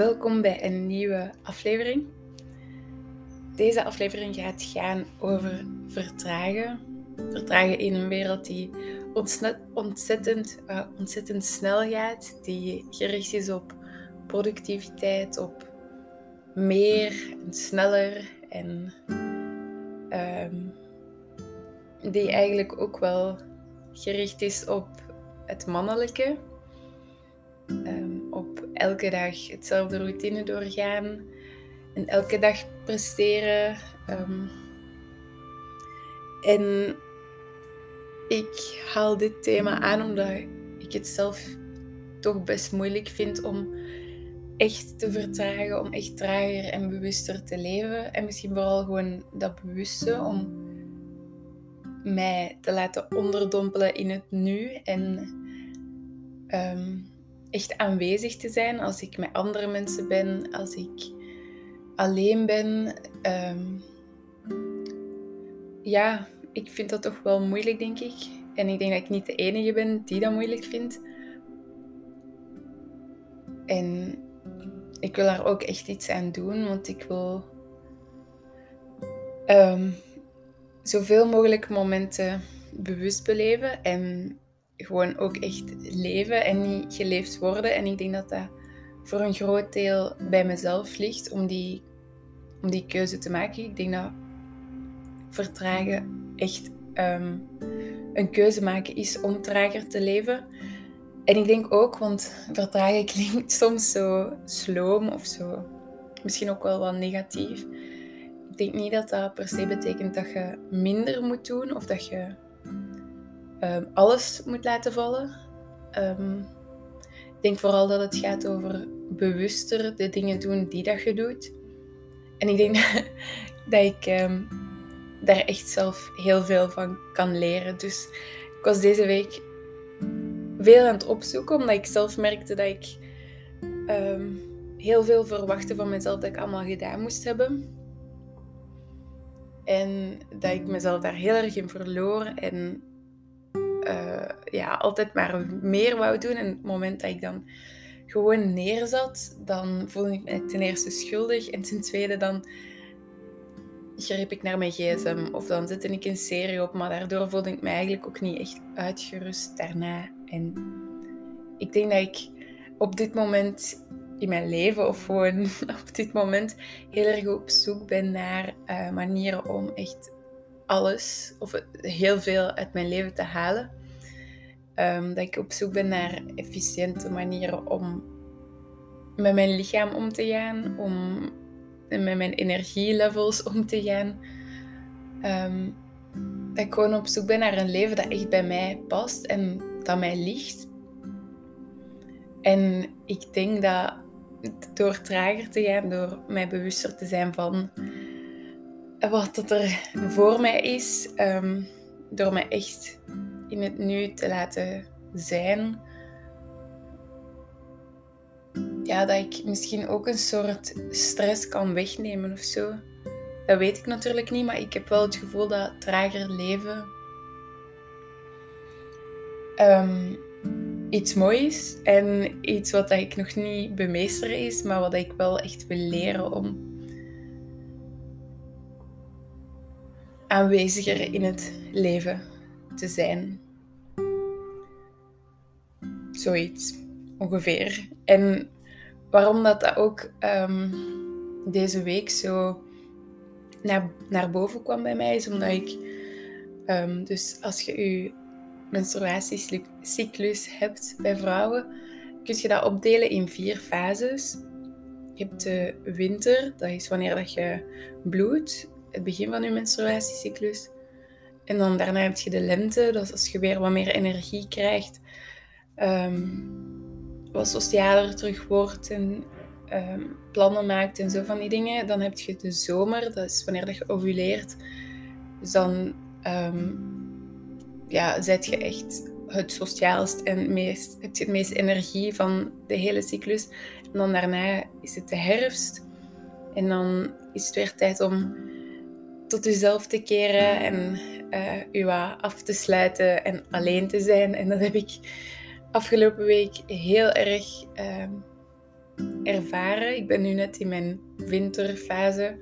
welkom bij een nieuwe aflevering. Deze aflevering gaat gaan over vertragen. Vertragen in een wereld die ontzettend, uh, ontzettend snel gaat, die gericht is op productiviteit, op meer en sneller en um, die eigenlijk ook wel gericht is op het mannelijke. Um, op elke dag hetzelfde routine doorgaan en elke dag presteren. Um, en ik haal dit thema aan omdat ik het zelf toch best moeilijk vind om echt te vertragen, om echt trager en bewuster te leven. En misschien vooral gewoon dat bewuste om mij te laten onderdompelen in het nu en um, echt aanwezig te zijn als ik met andere mensen ben, als ik alleen ben. Um, ja, ik vind dat toch wel moeilijk, denk ik. En ik denk dat ik niet de enige ben die dat moeilijk vindt. En ik wil daar ook echt iets aan doen, want ik wil um, zoveel mogelijk momenten bewust beleven en gewoon ook echt leven en niet geleefd worden. En ik denk dat dat voor een groot deel bij mezelf ligt om die, om die keuze te maken. Ik denk dat vertragen echt ehm, een keuze maken is om trager te leven. En ik denk ook, want vertragen klinkt soms zo sloom of zo, misschien ook wel wat negatief. Ik denk niet dat dat per se betekent dat je minder moet doen of dat je um, alles moet laten vallen. Um, ik denk vooral dat het gaat over bewuster de dingen doen die dat je doet. En ik denk dat, ik um, daar echt zelf heel veel van kan leren. Dus ik was deze week veel aan het opzoeken, omdat ik zelf merkte dat ik heel veel verwachtte van mezelf dat ik allemaal gedaan moest hebben. En dat ik mezelf daar heel erg in verloor. En uh, ja, altijd maar meer wou doen. En het moment dat ik dan gewoon neerzat, dan voelde ik me ten eerste schuldig. En ten tweede dan greep ik naar mijn gsm. Of dan zette ik een serie op. Maar daardoor voelde ik me eigenlijk ook niet echt uitgerust daarna. En ik denk dat ik op dit moment in mijn leven, of gewoon op dit moment, heel erg op zoek ben naar uh, manieren om echt alles of heel veel uit mijn leven te halen. Um, dat ik op zoek ben naar efficiënte manieren om met mijn lichaam om te gaan, om met mijn energielevels om te gaan. Um, dat ik gewoon op zoek ben naar een leven dat echt bij mij past en dat mij ligt. En ik denk dat door trager te gaan, door mij bewuster te zijn van wat er voor mij is, um, door mij echt in het nu te laten zijn, ja, dat ik misschien ook een soort stress kan wegnemen of zo. Dat weet ik natuurlijk niet, maar ik heb wel het gevoel dat trager leven um, iets moois is en iets wat ik nog niet bemeesteren is, maar wat ik wel echt wil leren om aanweziger in het leven te zijn. Zoiets, ongeveer. En waarom dat, dat ook um, deze week zo naar, naar boven kwam bij mij, is omdat ik... Um, dus als je je menstruatiecyclus hebt bij vrouwen, kun je dat opdelen in vier fases. Je hebt de winter, dat is wanneer dat je bloedt het begin van je menstruatiecyclus. En dan daarna heb je de lente, dat is als je weer wat meer energie krijgt, um, wat socialer terug wordt en ehm, plannen maakt en zo van die dingen. Dan heb je de zomer, dat is wanneer dat je ovuleert. Dus dan um, ja, zet je echt het sociaalst en meest, heb je het meeste energie van de hele cyclus. En dan daarna is het de herfst. En dan is het weer tijd om tot jezelf te keren en uh, u af te sluiten en alleen te zijn. En dat heb ik afgelopen week heel erg uh, ervaren. Ik ben nu net in mijn winterfase.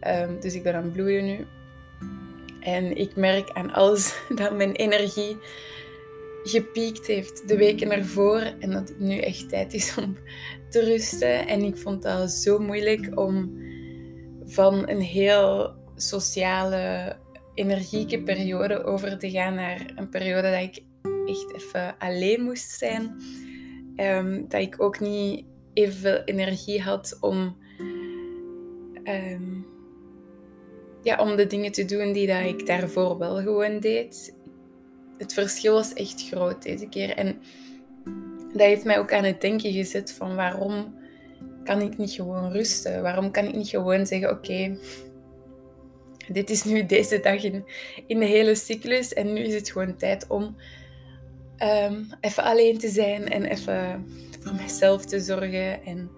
Ehm, dus ik ben aan het bloeien nu. En ik merk aan alles dat mijn energie gepiekt heeft de weken ervoor. En dat het nu echt tijd is om te rusten. En ik vond dat zo moeilijk om van een heel sociale, energieke periode over te gaan naar een periode dat ik echt even alleen moest zijn. Ehm, dat ik ook niet evenveel energie had om, ehm, ja, om de dingen te doen die dat ik daarvoor wel gewoon deed. Het verschil was echt groot deze keer. En dat heeft mij ook aan het denken gezet van waarom kan ik niet gewoon rusten? Waarom kan ik niet gewoon zeggen, oké, dit is nu deze dag in, in de hele cyclus en nu is het gewoon tijd om Ehm, even alleen te zijn en even voor mezelf te zorgen en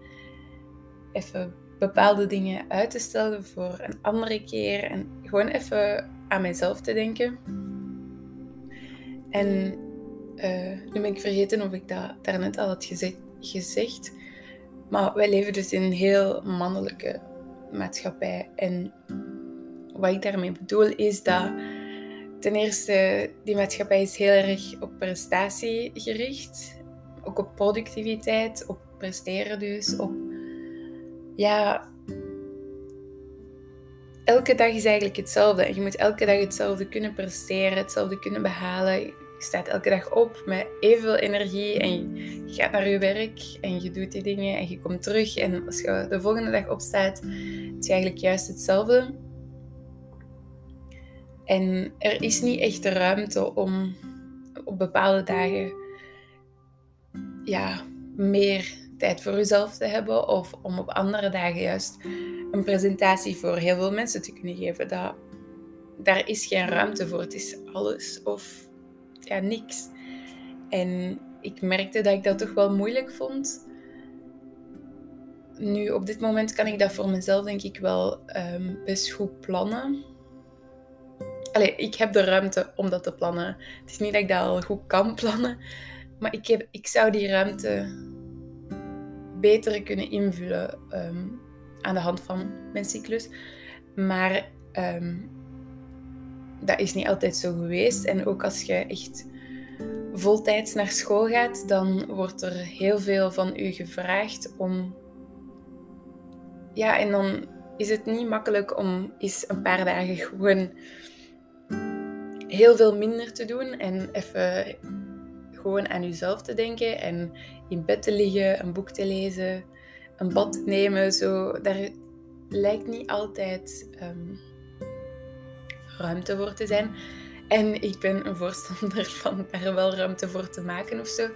even bepaalde dingen uit te stellen voor een andere keer en gewoon even aan mezelf te denken. En uh, nu ben ik vergeten of ik dat daarnet al had gezegd, gezegd. Maar wij leven dus in een heel mannelijke maatschappij. En wat ik daarmee bedoel is dat Ten eerste, die maatschappij is heel erg op prestatie gericht. Ook op productiviteit, op presteren dus. Op, ja, elke dag is eigenlijk hetzelfde. Je moet elke dag hetzelfde kunnen presteren, hetzelfde kunnen behalen. Je staat elke dag op met evenveel energie en je gaat naar je werk en je doet die dingen en je komt terug. En als je de volgende dag opstaat, is je eigenlijk juist hetzelfde. En er is niet echt de ruimte om op bepaalde dagen ja, meer tijd voor jezelf te hebben. Of om op andere dagen juist een presentatie voor heel veel mensen te kunnen geven. Dat, daar is geen ruimte voor. Het is alles of ja, niks. En ik merkte dat ik dat toch wel moeilijk vond. Nu, op dit moment kan ik dat voor mezelf denk ik wel um, best goed plannen. Allee, ik heb de ruimte om dat te plannen. Het is niet dat ik dat al goed kan plannen, maar ik, heb, ik zou die ruimte beter kunnen invullen ehm, aan de hand van mijn cyclus. Maar um, dat is niet altijd zo geweest. En ook als je echt voltijds naar school gaat, dan wordt er heel veel van u gevraagd om. Ja, en dan is het niet makkelijk om eens een paar dagen gewoon heel veel minder te doen en even gewoon aan jezelf te denken en in bed te liggen, een boek te lezen, een bad nemen. Zo, daar lijkt niet altijd ehm, ruimte voor te zijn. En ik ben een voorstander van daar wel ruimte voor te maken of zo.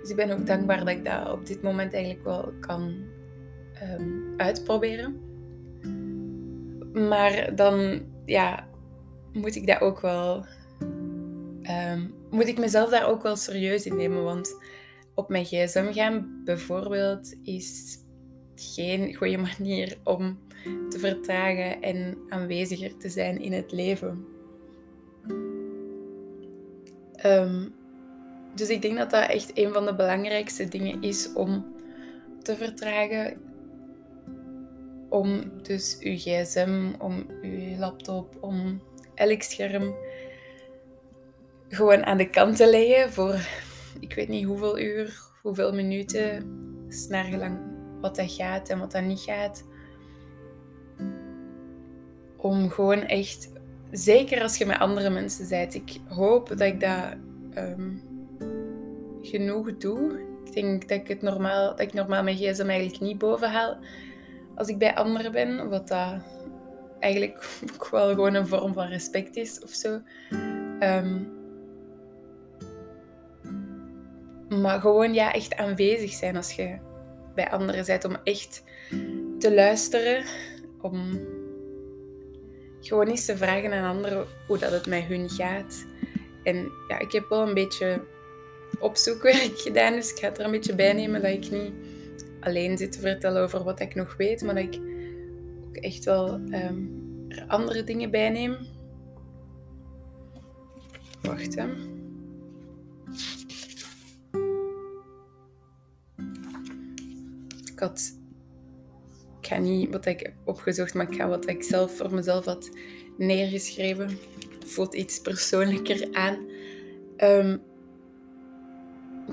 Dus ik ben ook dankbaar dat ik dat op dit moment eigenlijk wel kan ehm, uitproberen. Maar dan, ja, moet ik dat ook wel. Um, moet ik mezelf daar ook wel serieus in nemen. Want op mijn gsm gaan bijvoorbeeld is geen goede manier om te vertragen en aanweziger te zijn in het leven. Um, dus ik denk dat dat echt een van de belangrijkste dingen is om te vertragen. Om dus uw gsm, om uw laptop, om elk scherm gewoon aan de kant te leggen voor ik weet niet hoeveel uur, hoeveel minuten, snargelang wat dat gaat en wat dat niet gaat. Om gewoon echt, zeker als je met andere mensen bent, ik hoop dat ik dat ehm, genoeg doe. Ik denk dat ik het normaal, dat ik normaal mijn gsm eigenlijk niet boven haal als ik bij anderen ben, wat dat eigenlijk ook wel gewoon een vorm van respect is of zo. Ehm, maar gewoon ja, echt aanwezig zijn als je bij anderen bent. Om echt te luisteren. Om gewoon eens te vragen aan anderen hoe dat het met hun gaat. En ja, ik heb wel een beetje opzoekwerk gedaan. Dus ik ga het er een beetje bij nemen dat ik niet alleen zit te vertellen over wat ik nog weet. Maar dat ik echt wel ehm, er andere dingen bij neem. Wacht hè. Ik had, ik ga niet wat ik heb opgezocht, maar ik ga wat ik zelf voor mezelf had neergeschreven. Voelt iets persoonlijker aan. Um,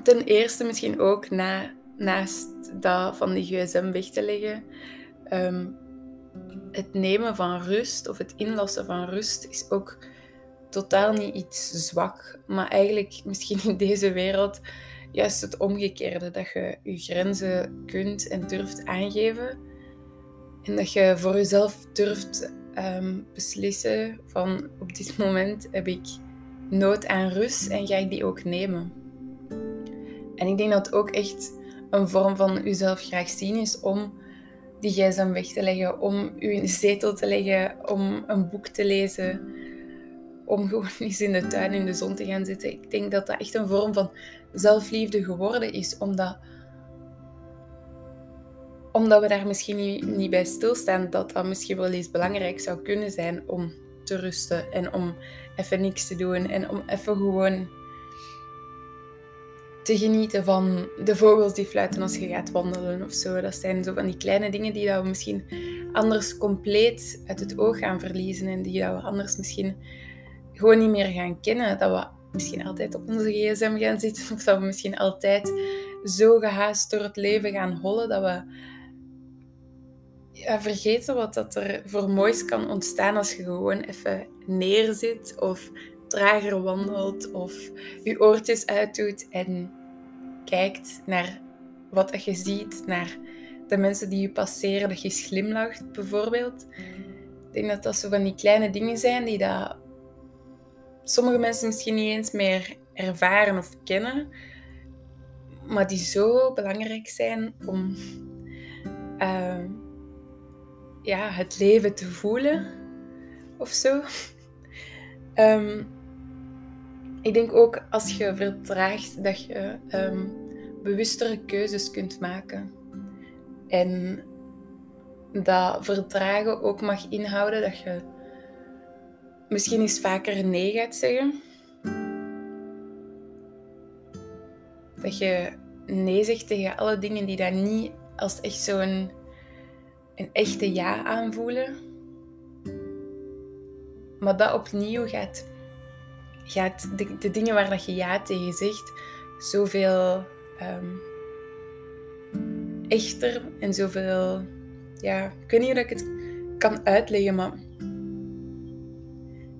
ten eerste misschien ook na, naast dat van die gsm weg te leggen. Ehm, het nemen van rust of het inlassen van rust is ook totaal niet iets zwak, maar eigenlijk misschien in deze wereld juist het omgekeerde. Dat je je grenzen kunt en durft aangeven. En dat je voor jezelf durft ehm, beslissen van op dit moment heb ik nood aan rust en ga ik die ook nemen. En ik denk dat ook echt een vorm van jezelf graag zien is om die gsm weg te leggen, om u in de zetel te leggen, om een boek te lezen, om gewoon eens in de tuin in de zon te gaan zitten. Ik denk dat dat echt een vorm van zelfliefde geworden is, omdat, omdat we daar misschien niet, niet bij stilstaan dat dat misschien wel eens belangrijk zou kunnen zijn om te rusten en om even niks te doen en om even gewoon te genieten van de vogels die fluiten als je gaat wandelen of zo. Dat zijn zo van die kleine dingen die we misschien anders compleet uit het oog gaan verliezen en die we anders misschien gewoon niet meer gaan kennen. Dat we misschien altijd op onze gsm gaan zitten of dat we misschien altijd zo gehaast door het leven gaan hollen dat we vergeten wat dat er voor moois kan ontstaan als je gewoon even neerzit of trager wandelt of je oortjes uitdoet en kijkt naar wat je ziet, naar de mensen die je passeren, dat je glimlacht bijvoorbeeld. Ik denk dat dat zo van die kleine dingen zijn die dat sommige mensen misschien niet eens meer ervaren of kennen, maar die zo belangrijk zijn om uh, ja, het leven te voelen of zo. Um, ik denk ook als je vertraagt dat je um, bewustere keuzes kunt maken. En dat vertragen ook mag inhouden dat je misschien eens vaker nee gaat zeggen. Dat je nee zegt tegen alle dingen die dan niet als echt zo'n een echte ja aanvoelen. Maar dat opnieuw gaat gaat de, de dingen waar dat je ja tegen zegt zoveel um, echter en zoveel. Ja, ik weet niet hoe ik het kan uitleggen, maar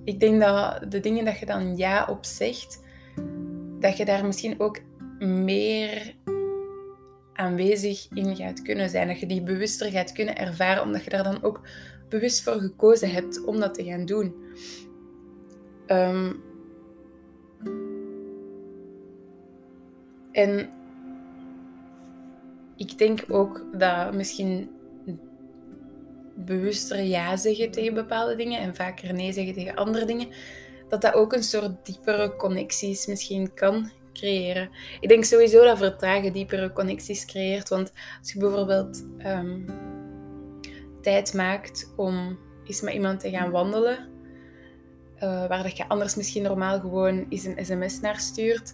ik denk dat de dingen dat je dan ja op zegt, dat je daar misschien ook meer aanwezig in gaat kunnen zijn. Dat je die bewuster gaat kunnen ervaren, omdat je daar dan ook bewust voor gekozen hebt om dat te gaan doen. Um, En ik denk ook dat misschien bewuster ja zeggen tegen bepaalde dingen en vaker nee zeggen tegen andere dingen, dat dat ook een soort diepere connecties misschien kan creëren. Ik denk sowieso dat vertragen diepere connecties creëert, want als je bijvoorbeeld ehm, tijd maakt om eens met iemand te gaan wandelen, uh, waar dat je anders misschien normaal gewoon eens een sms naar stuurt,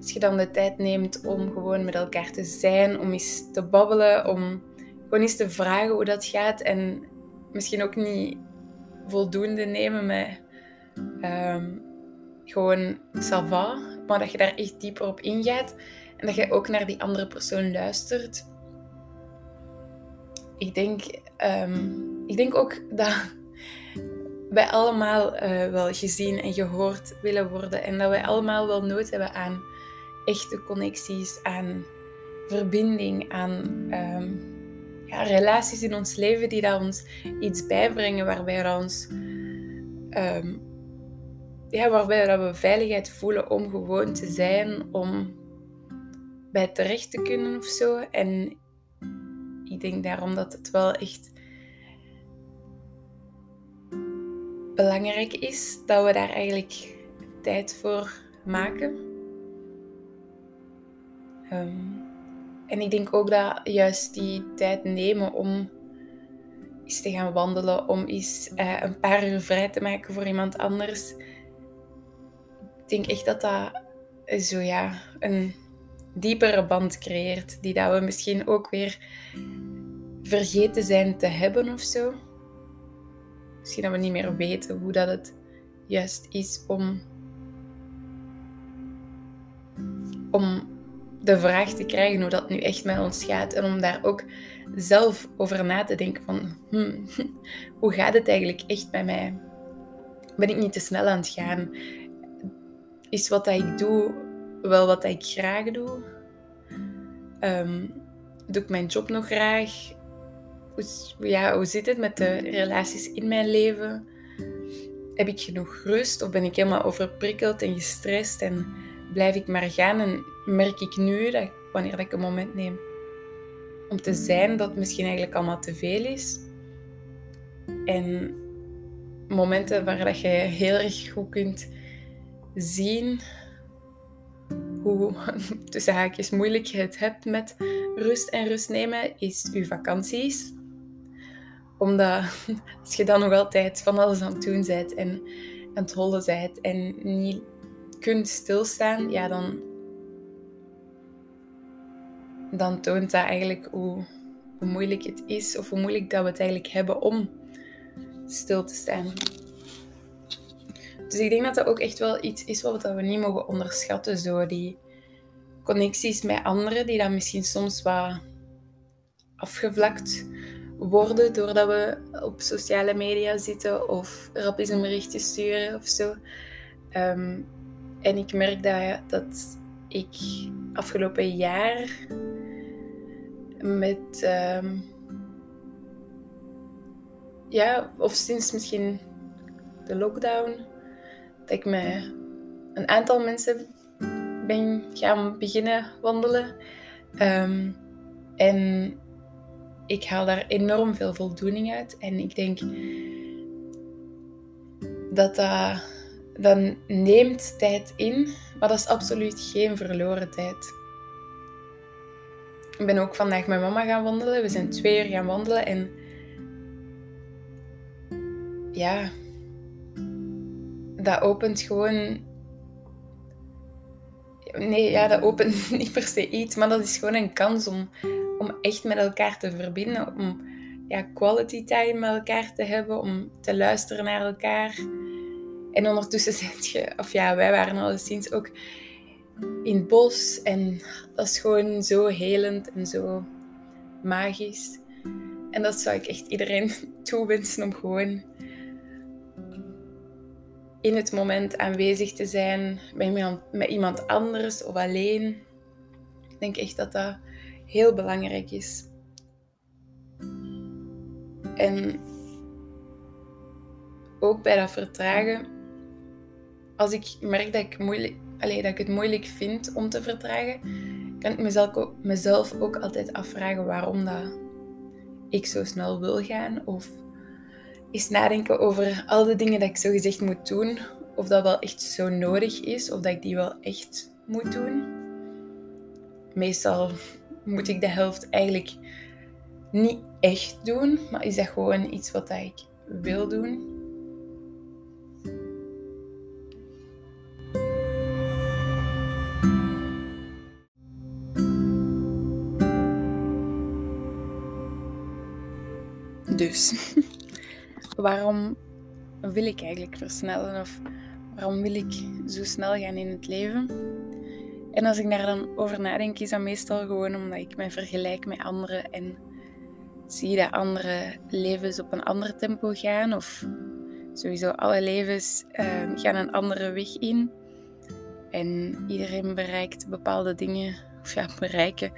als je dan de tijd neemt om gewoon met elkaar te zijn, om eens te babbelen, om gewoon eens te vragen hoe dat gaat en misschien ook niet voldoende nemen met um, gewoon sava, maar dat je daar echt dieper op ingaat en dat je ook naar die andere persoon luistert. Ik denk, um, ik denk ook dat wij allemaal uh, wel gezien en gehoord willen worden en dat wij allemaal wel nood hebben aan echte connecties, aan verbinding, aan ehm, ja, relaties in ons leven die dat ons iets bijbrengen waarbij we ons um, ja, waarbij dat we veiligheid voelen om gewoon te zijn, om bij terecht te kunnen of zo. En ik denk daarom dat het wel echt belangrijk is dat we daar eigenlijk tijd voor maken. Um, en ik denk ook dat juist die tijd nemen om eens te gaan wandelen, om eens uh, een paar uur vrij te maken voor iemand anders. Ik denk echt dat dat zo ja, een diepere band creëert, die dat we misschien ook weer vergeten zijn te hebben of zo. Misschien dat we niet meer weten hoe dat het juist is om, om de vraag te krijgen hoe dat nu echt met ons gaat. En om daar ook zelf over na te denken van, hmm, hoe gaat het eigenlijk echt bij mij? Ben ik niet te snel aan het gaan? Is wat dat ik doe wel wat dat ik graag doe? Um, doe ik mijn job nog graag? Hoe, ja, hoe zit het met de relaties in mijn leven? Heb ik genoeg rust of ben ik helemaal overprikkeld en gestrest en blijf ik maar gaan en merk ik nu dat wanneer ik een moment neem om te zijn, dat misschien eigenlijk allemaal te veel is. En momenten waar dat je heel erg goed kunt zien hoe tussen haakjes moeilijk je het hebt met rust en rust nemen, is je vakanties. Omdat als je dan nog altijd van alles aan het doen bent en aan het hollen bent en niet kunt stilstaan, ja, dan, dan toont dat eigenlijk hoe, moeilijk het is of hoe moeilijk dat we het eigenlijk hebben om stil te staan. Dus ik denk dat dat ook echt wel iets is wat we niet mogen onderschatten. Zo die connecties met anderen, die dan misschien soms wat afgevlakt worden doordat we op sociale media zitten of rap eens een berichtje sturen of zo. Ehm, en ik merk dat, dat ik afgelopen jaar met. Ehm, ja, of sinds misschien de lockdown, dat ik met een aantal mensen ben gaan beginnen wandelen. Um, en ik haal daar enorm veel voldoening uit. En ik denk dat dat, dat neemt tijd in, maar dat is absoluut geen verloren tijd. Ik ben ook vandaag met mama gaan wandelen. We zijn twee uur gaan wandelen en ja, dat opent gewoon. Nee, ja, dat opent niet per se iets, maar dat is gewoon een kans om, om echt met elkaar te verbinden. Om ja, quality time met elkaar te hebben, om te luisteren naar elkaar. En ondertussen zit je, of ja, wij waren alleszins ook in het bos. En dat is gewoon zo helend en zo magisch. En dat zou ik echt iedereen toewensen om gewoon in het moment aanwezig te zijn met iemand, met iemand anders of alleen. Ik denk echt dat dat heel belangrijk is. En ook bij dat vertragen, als ik merk dat ik, moeilijk, dat ik het moeilijk vind om te vertragen, kan ik mezelf ook, mezelf ook altijd afvragen waarom dat ik zo snel wil gaan. Of eens nadenken over al de dingen dat ik zo gezegd moet doen. Of dat wel echt zo nodig is, of dat ik die wel echt moet doen. Meestal moet ik de helft eigenlijk niet echt doen, maar is dat gewoon iets wat ik wil doen. Dus waarom wil ik eigenlijk versnellen of waarom wil ik zo snel gaan in het leven? En als ik daar dan over nadenk, is dat meestal gewoon omdat ik mij vergelijk met anderen en zie dat andere levens op een ander tempo gaan of sowieso alle levens uh, gaan een andere weg in. En iedereen bereikt bepaalde dingen, of ja, bereiken,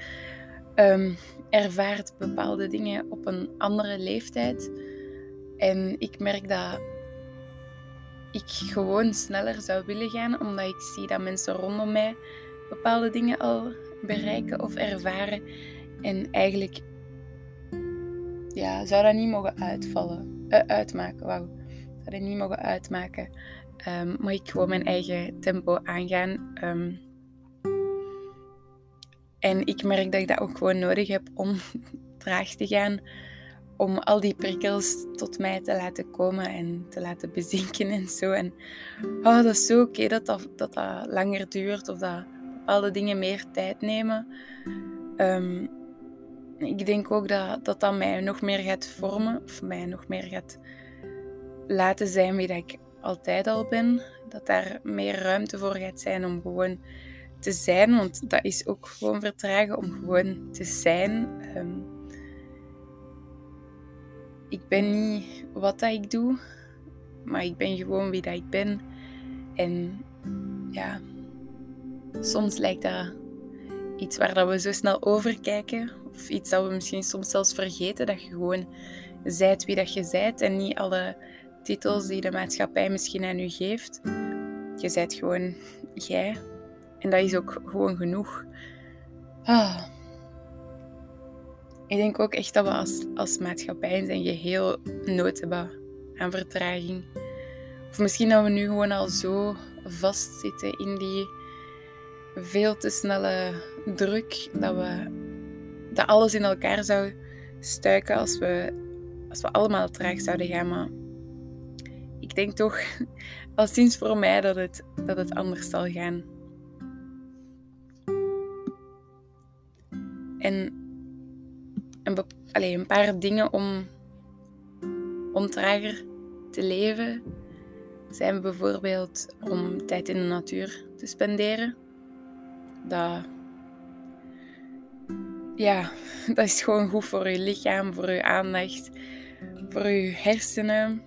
um, ervaart bepaalde dingen op een andere leeftijd. En ik merk dat ik gewoon sneller zou willen gaan, omdat ik zie dat mensen rondom mij bepaalde dingen al bereiken of ervaren. En eigenlijk ja, zou dat niet mogen uitvallen, uh, uitmaken. Wauw, zou dat niet mogen uitmaken. Maar ik gewoon mijn eigen tempo aangaan. Um, en ik merk dat ik dat ook gewoon nodig heb om traag te gaan om al die prikkels tot mij te laten komen en te laten bezinken en zo. En oh, dat is zo oké dat, dat, dat dat langer duurt of dat bepaalde dingen meer tijd nemen. Ehm, ik denk ook dat, dat dat mij nog meer gaat vormen, of mij nog meer gaat laten zijn wie dat ik altijd al ben. Dat daar meer ruimte voor gaat zijn om gewoon te zijn, want dat is ook gewoon vertragen om gewoon te zijn. Ehm, ik ben niet wat dat ik doe, maar ik ben gewoon wie dat ik ben. En ja, soms lijkt dat iets waar dat we zo snel over kijken. Of iets dat we misschien soms zelfs vergeten. Dat je gewoon zijt wie dat je zijt. En niet alle titels die de maatschappij misschien aan u geeft. Je zijt gewoon jij. En dat is ook gewoon genoeg. Ah. Ik denk ook echt dat we als, als maatschappij zijn geheel nood hebben aan vertraging. Of misschien dat we nu gewoon al zo vastzitten in die veel te snelle druk dat we dat alles in elkaar zou stuiken als we, als we allemaal traag zouden gaan. Maar ik denk toch al sinds voor mij dat het, dat het anders zal gaan. En een, een paar dingen om, om trager te leven zijn bijvoorbeeld om tijd in de natuur te spenderen. Dat, ja, dat is gewoon goed voor je lichaam, voor je aandacht, voor je hersenen.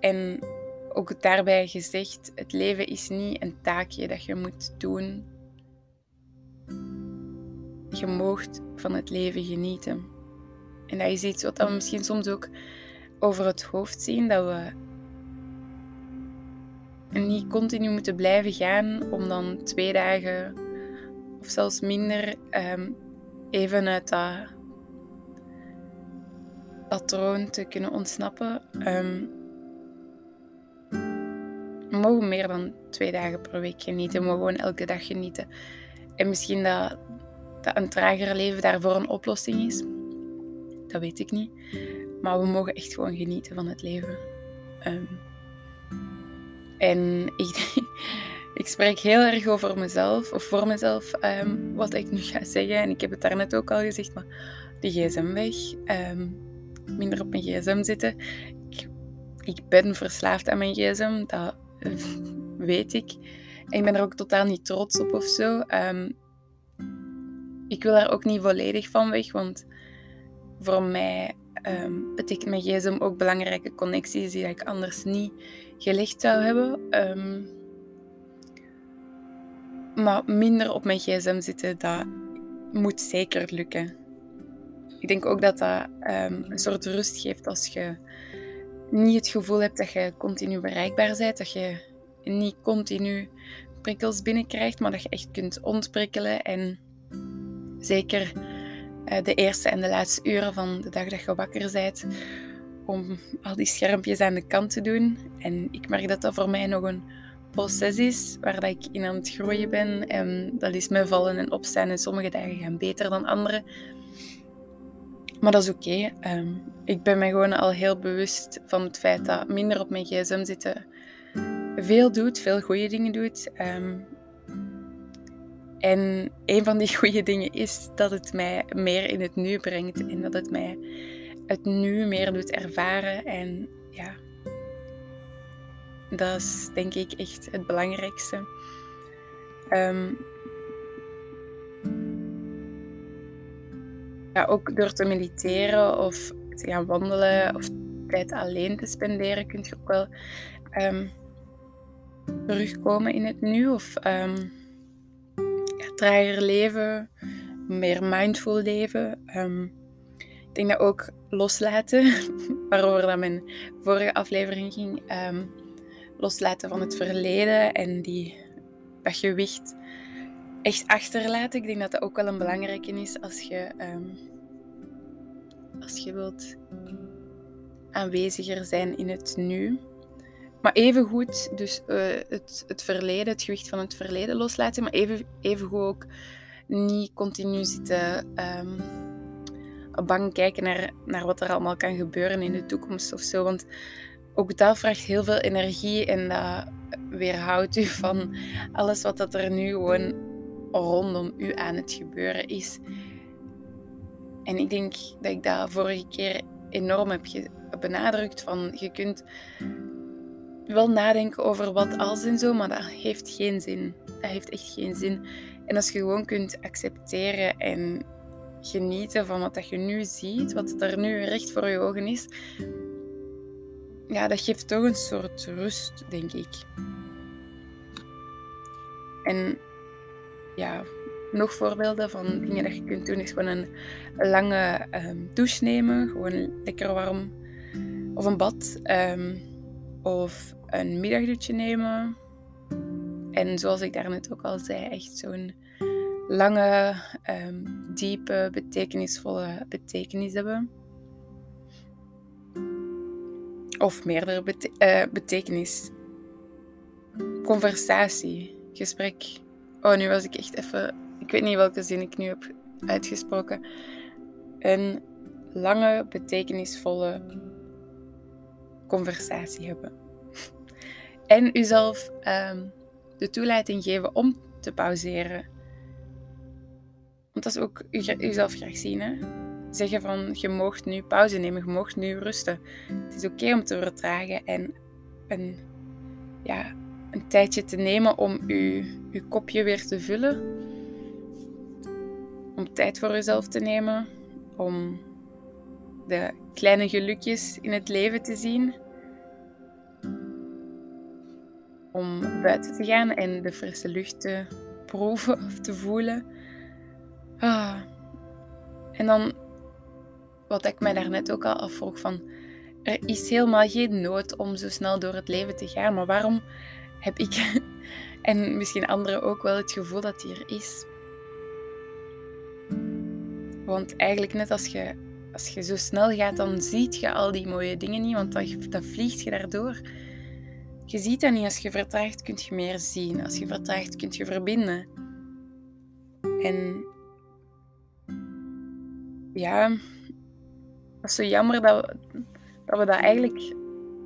En ook daarbij gezegd, het leven is niet een taakje dat je moet doen. Je moogt van het leven genieten. En dat is iets wat we misschien soms ook over het hoofd zien. Dat we niet continu moeten blijven gaan om dan twee dagen of zelfs minder ehm, even uit dat patroon te kunnen ontsnappen. Um, we mogen meer dan twee dagen per week genieten. We mogen gewoon elke dag genieten. En misschien dat, dat een trager leven daarvoor een oplossing is. Dat weet ik niet. Maar we mogen echt gewoon genieten van het leven. Um, en ik, ik spreek heel erg over mezelf, of voor mezelf, um, wat ik nu ga zeggen. En ik heb het daarnet ook al gezegd, maar die gsm weg. Um, minder op mijn gsm zitten. Ik, ik ben verslaafd aan mijn gsm, dat weet ik. En ik ben er ook totaal niet trots op of zo. Ik wil daar ook niet volledig van weg, want voor mij betekent mijn gsm ook belangrijke connecties die ik anders niet gelegd zou hebben. Um, maar minder op mijn gsm zitten, dat moet zeker lukken. Ik denk ook dat dat um, een soort rust geeft als je niet het gevoel hebt dat je continu bereikbaar bent, dat je niet continu prikkels binnenkrijgt, maar dat je echt kunt ontprikkelen en zeker uh, de eerste en de laatste uren van de dag dat je wakker bent, om al die schermpjes aan de kant te doen. En ik merk dat dat voor mij nog een proces is waar dat ik in aan het groeien ben. En dat is me vallen en opstaan en sommige dagen gaan beter dan andere. Maar dat is oké. Ehm, ik ben me gewoon al heel bewust van het feit dat minder op mijn gsm zitten veel doet, veel goede dingen doet. Ehm, en een van die goede dingen is dat het mij meer in het nu brengt en dat het mij het nu meer doet ervaren. En ja, dat is denk ik echt het belangrijkste. Ehm, ja, ook door te mediteren of te gaan wandelen of tijd alleen te spenderen, kun je ook wel um, terugkomen in het nu. Of um, ja, trager leven, meer mindful leven. ik denk dat ook loslaten, waarover dat mijn vorige aflevering ging, loslaten van het verleden en die, dat gewicht echt achterlaten. Ik denk dat dat ook wel een belangrijke is als je, um, als je wilt aanweziger zijn in het nu. Maar even goed, dus uh, het, het verleden, het gewicht van het verleden loslaten, maar even, even goed ook niet continu zitten um, bang kijken naar, naar wat er allemaal kan gebeuren in de toekomst of zo. Want ook dat vraagt heel veel energie en dat weerhoudt u van alles wat dat er nu gewoon rondom u aan het gebeuren is. En ik denk dat ik dat vorige keer enorm heb benadrukt van je kunt wel nadenken over wat als en zo, maar dat heeft geen zin. Dat heeft echt geen zin. En als je gewoon kunt accepteren en genieten van wat dat je nu ziet, wat er nu recht voor je ogen is, ja, dat geeft toch een soort rust, denk ik. En ja, nog voorbeelden van dingen dat je kunt doen is gewoon een lange um, douche nemen, gewoon lekker warm, of een bad, um, of een middagdutje nemen. En zoals ik daarnet ook al zei, echt zo'n lange, um, diepe, betekenisvolle betekenis hebben. Of meerdere uh, betekenis. Conversatie, gesprek. Oh, nu was ik echt even. Ik weet niet welke zin ik nu heb uitgesproken. Een lange, betekenisvolle conversatie hebben. En uzelf um, de toelating geven om te pauzeren. Want dat is ook uzelf graag zien. Hè? Zeggen van je mocht nu pauze nemen, je mocht nu rusten. Het is oké om te vertragen en een, ja, een tijdje te nemen om je, je kopje weer te vullen. Om tijd voor jezelf te nemen. Om de kleine gelukjes in het leven te zien. Om buiten te gaan en de frisse lucht te proeven of te voelen. Ah. En dan, wat ik mij daarnet ook al afvroeg, van er is helemaal geen nood om zo snel door het leven te gaan, maar waarom heb ik en misschien anderen ook wel het gevoel dat die er is? Want eigenlijk net als je, als je zo snel gaat, dan ziet je al die mooie dingen niet, want dan, dan vliegt je daardoor. Je ziet dat niet. Als je vertraagt, kun je meer zien. Als je vertraagt, kun je verbinden. En ja, dat is zo jammer dat we, dat eigenlijk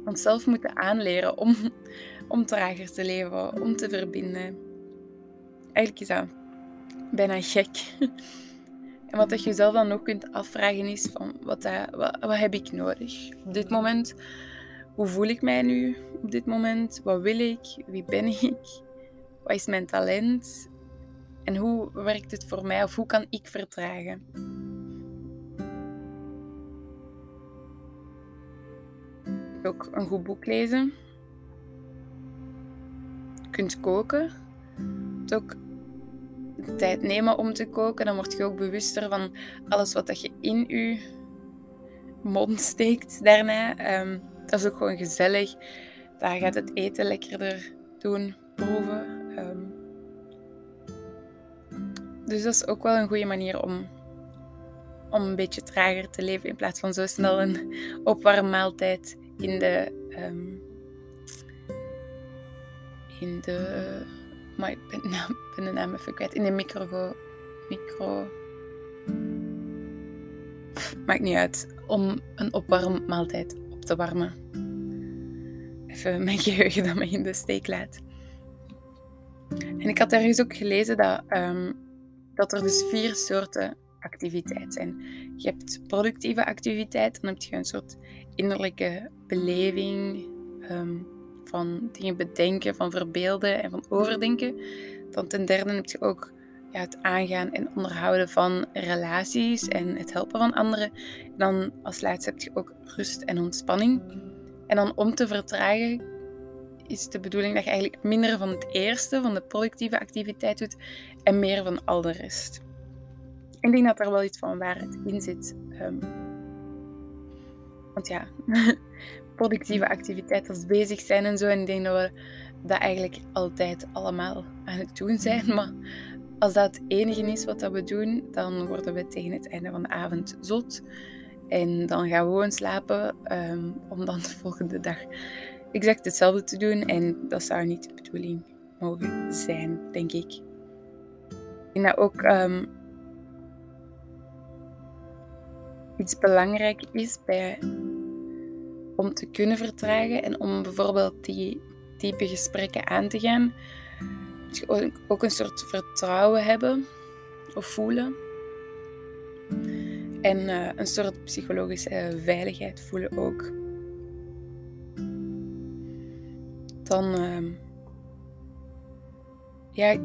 onszelf moeten aanleren om, om trager te leven, om te verbinden. Eigenlijk is dat bijna gek. En wat je jezelf dan ook kunt afvragen is van wat, dat, wat, heb ik nodig op dit moment? Hoe voel ik mij nu op dit moment? Wat wil ik? Wie ben ik? Wat is mijn talent? En hoe werkt het voor mij of hoe kan ik vertragen? ook een goed boek lezen. Je kunt koken. Ook tijd nemen om te koken. Dan word je ook bewuster van alles wat dat je in je mond steekt daarna. Ehm, dat is ook gewoon gezellig. Daar gaat het eten lekkerder doen, proeven. Ehm, dus dat is ook wel een goede manier om, om een beetje trager te leven in plaats van zo snel een opwarmmaaltijd in de. Um, in de. Maar ik ben, nou, ben de naam even kwijt. In de micro. micro maakt niet uit. Om een opwarmmaaltijd op te warmen. Even mijn geheugen dat me in de steek laat. En ik had ergens ook gelezen dat, um, dat er dus vier soorten activiteit zijn. Je hebt productieve activiteit, dan heb je een soort innerlijke beleving, ehm, van dingen bedenken, van verbeelden en van overdenken. Dan ten derde heb je ook ja, het aangaan en onderhouden van relaties en het helpen van anderen. En dan als laatste heb je ook rust en ontspanning. En dan om te vertragen is de bedoeling dat je eigenlijk minder van het eerste, van de productieve activiteit doet en meer van al de rest. Ik denk dat er wel iets van waarheid in zit. Um, want ja, productieve activiteit als bezig zijn en zo. En ik denk dat we dat eigenlijk altijd allemaal aan het doen zijn. Maar als dat het enige is wat dat we doen, dan worden we tegen het einde van de avond zot. En dan gaan we gewoon slapen um, om dan de volgende dag exact hetzelfde te doen. En dat zou niet de bedoeling mogen zijn, denk ik. Ik denk dat ook um, iets belangrijk is bij om te kunnen vertragen en om bijvoorbeeld die diepe gesprekken aan te gaan, moet je ook een soort vertrouwen hebben of voelen. En uh, een soort psychologische veiligheid voelen ook. Dan, uh, ja,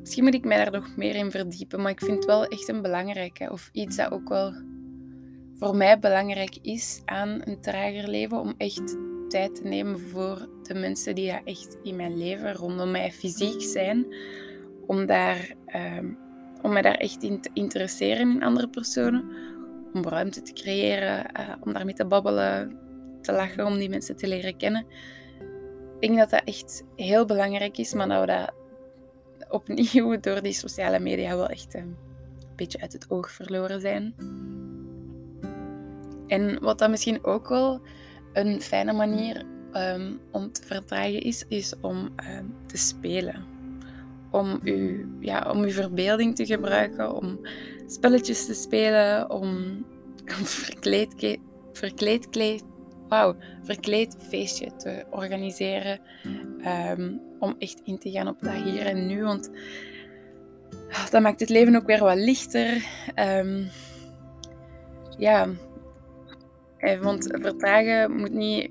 misschien moet ik mij daar nog meer in verdiepen, maar ik vind het wel echt een belangrijke, of iets dat ook wel voor mij belangrijk is aan een trager leven, om echt tijd te nemen voor de mensen die ja echt in mijn leven rondom mij fysiek zijn, om, daar, uh, om mij daar echt in te interesseren in andere personen, om ruimte te creëren, uh, om daarmee te babbelen, te lachen, om die mensen te leren kennen. Ik denk dat dat echt heel belangrijk is, maar dat we dat opnieuw door die sociale media wel echt een beetje uit het oog verloren zijn. En wat dan misschien ook wel een fijne manier um, om te vertragen is, is om um, te spelen. Om uw, ja, om uw verbeelding te gebruiken, om spelletjes te spelen, om verkleed, verkleed, kleed, wow, verkleed feestje te organiseren. Um, om echt in te gaan op dat hier en nu. Want dat maakt het leven ook weer wat lichter. Ja, want vertragen moet niet.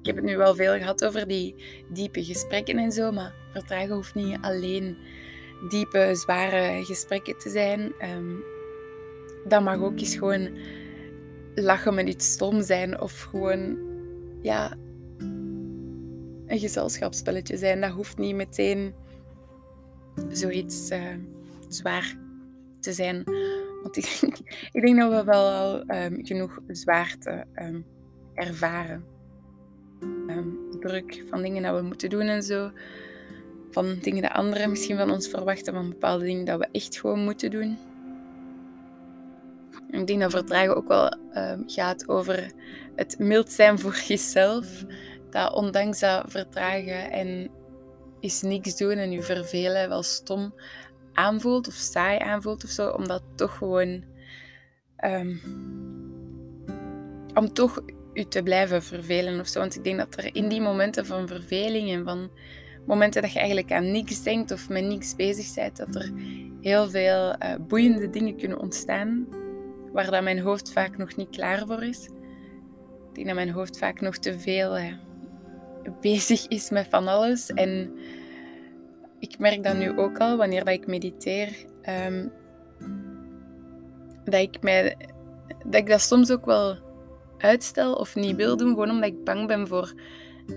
Ik heb het nu wel veel gehad over die diepe gesprekken en zo, maar vertragen hoeft niet alleen diepe, zware gesprekken te zijn. Um, dat mag ook eens gewoon lachen met iets stom zijn of gewoon ja, een gezelschapsspelletje zijn. Dat hoeft niet meteen zoiets uh, zwaar te zijn. Want ik denk, dat we wel al um, genoeg zwaarte um, ervaren. Um, druk van dingen dat we moeten doen en zo. Van dingen dat anderen misschien van ons verwachten, van bepaalde dingen dat we echt gewoon moeten doen. Ik denk dat vertragen ook wel gaat over het mild zijn voor jezelf. Dat ondanks dat vertragen en is niks doen en je vervelen wel stom aanvoelt of saai aanvoelt of zo, omdat toch gewoon. Um, om toch u te blijven vervelen of zo. Want ik denk dat er in die momenten van verveling en van momenten dat je eigenlijk aan niks denkt of met niks bezig bent, dat er heel veel uh, boeiende dingen kunnen ontstaan waar dat mijn hoofd vaak nog niet klaar voor is. Ik denk dat mijn hoofd vaak nog te veel uh, bezig is met van alles en ik merk dat nu ook al wanneer dat ik mediteer, um, dat, ik mij, dat ik dat soms ook wel uitstel of niet wil doen, gewoon omdat ik bang ben voor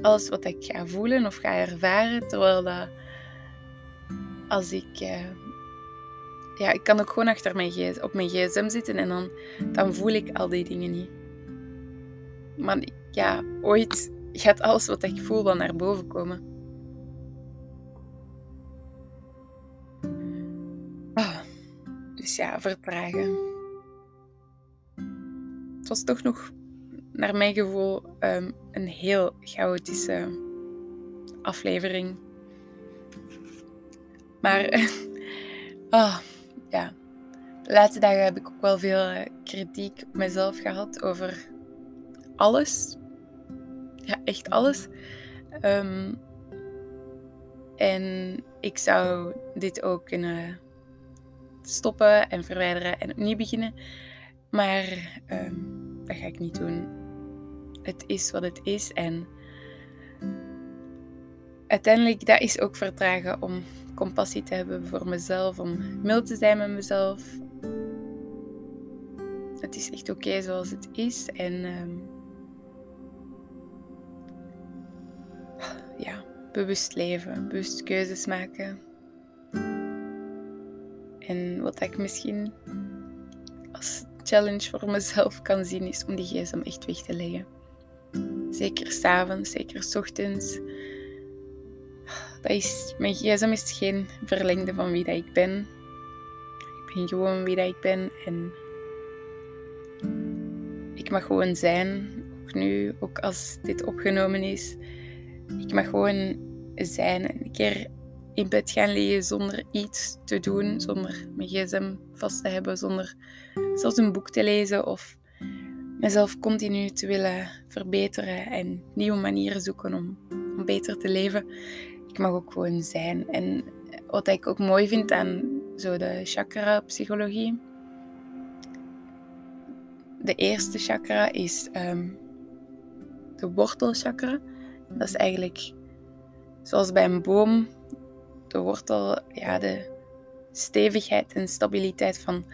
alles wat ik ga voelen of ga ervaren. Terwijl dat als ik. Uh, ja, ik kan ook gewoon achter mijn gsm, op mijn gsm zitten en dan, dan voel ik al die dingen niet. Maar ja, ooit gaat alles wat ik voel wel naar boven komen. Dus ja, vertragen. Het was toch nog, naar mijn gevoel, um, een heel chaotische aflevering. Maar oh, ja, de laatste dagen heb ik ook wel veel eh, kritiek op mezelf gehad over alles. Ja, echt alles. Um, en ik zou dit ook kunnen stoppen en verwijderen en opnieuw beginnen. Maar uh, dat ga ik niet doen. Het is wat het is en uiteindelijk dat is ook vertragen om compassie te hebben voor mezelf, om mild te zijn met mezelf. Het is echt oké zoals het is en uh, ja, bewust leven, bewust keuzes maken. En wat ik misschien als challenge voor mezelf kan zien, is om die gsm echt weg te leggen. Zeker s'avonds, zeker s ochtends. Dat is, mijn gsm is geen verlengde van wie dat ik ben. Ik ben gewoon wie dat ik ben en ik mag gewoon zijn. Ook nu, ook als dit opgenomen is. Ik mag gewoon zijn en een keer in bed gaan liggen zonder iets te doen, zonder mijn gsm vast te hebben, zonder zelfs een boek te lezen of mezelf continu te willen verbeteren en nieuwe manieren zoeken om, om beter te leven. Ik mag ook gewoon zijn. En wat ik ook mooi vind aan zo de chakra-psychologie. De eerste chakra is um, de wortelchakra. Dat is eigenlijk zoals bij een boom de wortel, ja, de stevigheid en stabiliteit van,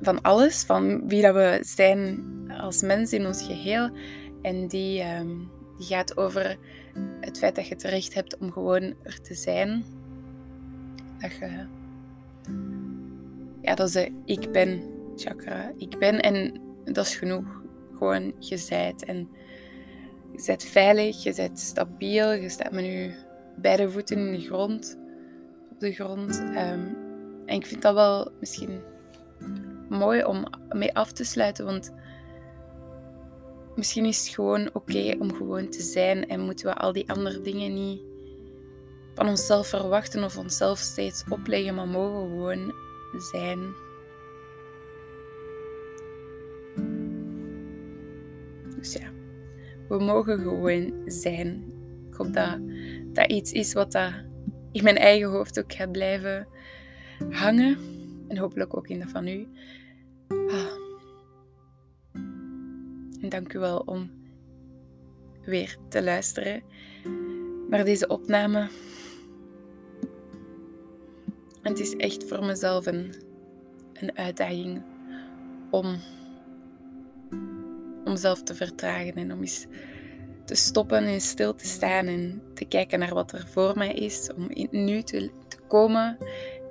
van alles, van wie dat we zijn als mens in ons geheel. En die, ehm, die gaat over het feit dat je het recht hebt om gewoon er te zijn. Dat je, ja, dat is de ik ben chakra. Ik ben en dat is genoeg. Gewoon, je zijt en je bent veilig, je bent stabiel, je staat met je beide voeten in de grond, op de grond. Ehm, en ik vind dat wel misschien mooi om mee af te sluiten, want misschien is het gewoon oké om gewoon te zijn en moeten we al die andere dingen niet van onszelf verwachten of onszelf steeds opleggen, maar mogen gewoon zijn. Dus ja, we mogen gewoon zijn. Ik hoop dat dat iets is wat dat in mijn eigen hoofd ook gaat blijven hangen. En hopelijk ook in dat van u. Ah. En dank u wel om weer te luisteren naar deze opname. Het is echt voor mezelf een, een uitdaging om, om zelf te vertragen en om eens te stoppen en stil te staan en te kijken naar wat er voor mij is, om in nu te, te komen,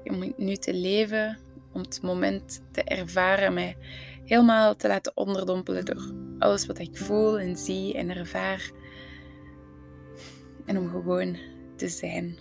om in het nu te leven, om het moment te ervaren, mij helemaal te laten onderdompelen door alles wat ik voel en zie en ervaar. En om gewoon te zijn.